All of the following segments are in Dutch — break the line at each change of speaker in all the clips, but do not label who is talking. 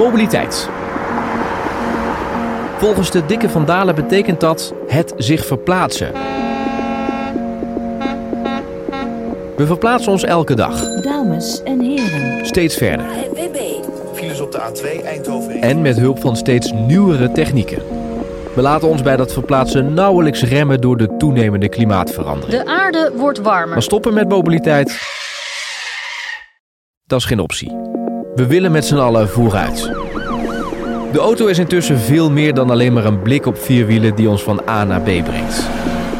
Mobiliteit. Volgens de dikke Van Dalen betekent dat het zich verplaatsen. We verplaatsen ons elke dag,
Dames en heren,
steeds verder.
Files op de A2 Eindhoven.
En met hulp van steeds nieuwere technieken. We laten ons bij dat verplaatsen nauwelijks remmen door de toenemende klimaatverandering.
De aarde wordt warmer.
Maar stoppen met mobiliteit, dat is geen optie. We willen met z'n allen vooruit. De auto is intussen veel meer dan alleen maar een blik op vier wielen die ons van A naar B brengt.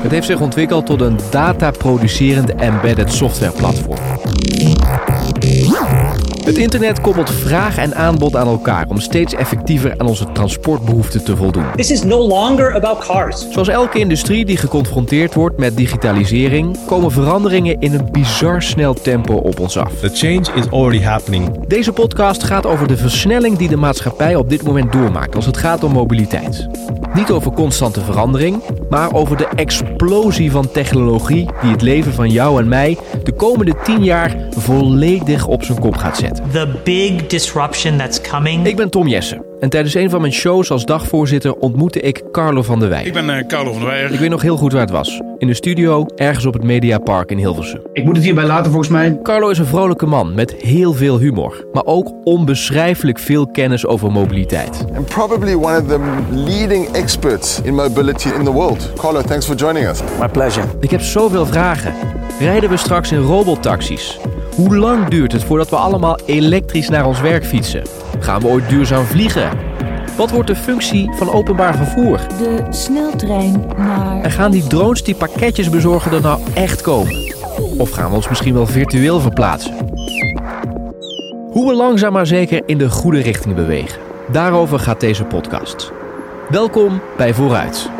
Het heeft zich ontwikkeld tot een dataproducerend embedded softwareplatform. Het internet koppelt vraag en aanbod aan elkaar om steeds effectiever aan onze transportbehoeften te voldoen.
This is no longer about cars.
Zoals elke industrie die geconfronteerd wordt met digitalisering, komen veranderingen in een bizar snel tempo op ons af.
The change is already happening.
Deze podcast gaat over de versnelling die de maatschappij op dit moment doormaakt als het gaat om mobiliteit. Niet over constante verandering, maar over de explosie van technologie die het leven van jou en mij de komende 10 jaar volledig op zijn kop gaat zetten.
the big disruption that's coming.
Ik ben Tom Jessen en tijdens een van mijn shows als dagvoorzitter ontmoette ik Carlo van der Wij.
Ik ben eh, Carlo van der Weijer.
Ik weet nog heel goed waar het was. In een studio ergens op het Mediapark in Hilversum.
Ik moet het hierbij laten volgens mij.
Carlo is een vrolijke man met heel veel humor, maar ook onbeschrijfelijk veel kennis over mobiliteit.
and probably one of the leading experts in mobility in the world. Carlo, thanks for joining us.
My pleasure.
Ik heb zoveel vragen. Rijden we straks in robottaxis? Hoe lang duurt het voordat we allemaal elektrisch naar ons werk fietsen? Gaan we ooit duurzaam vliegen? Wat wordt de functie van openbaar vervoer?
de sneltrein naar...
En gaan die drones die pakketjes bezorgen er nou echt komen? Of gaan we ons misschien wel virtueel verplaatsen? Hoe we langzaam maar zeker in de goede richting bewegen. Daarover gaat deze podcast. Welkom bij Vooruit.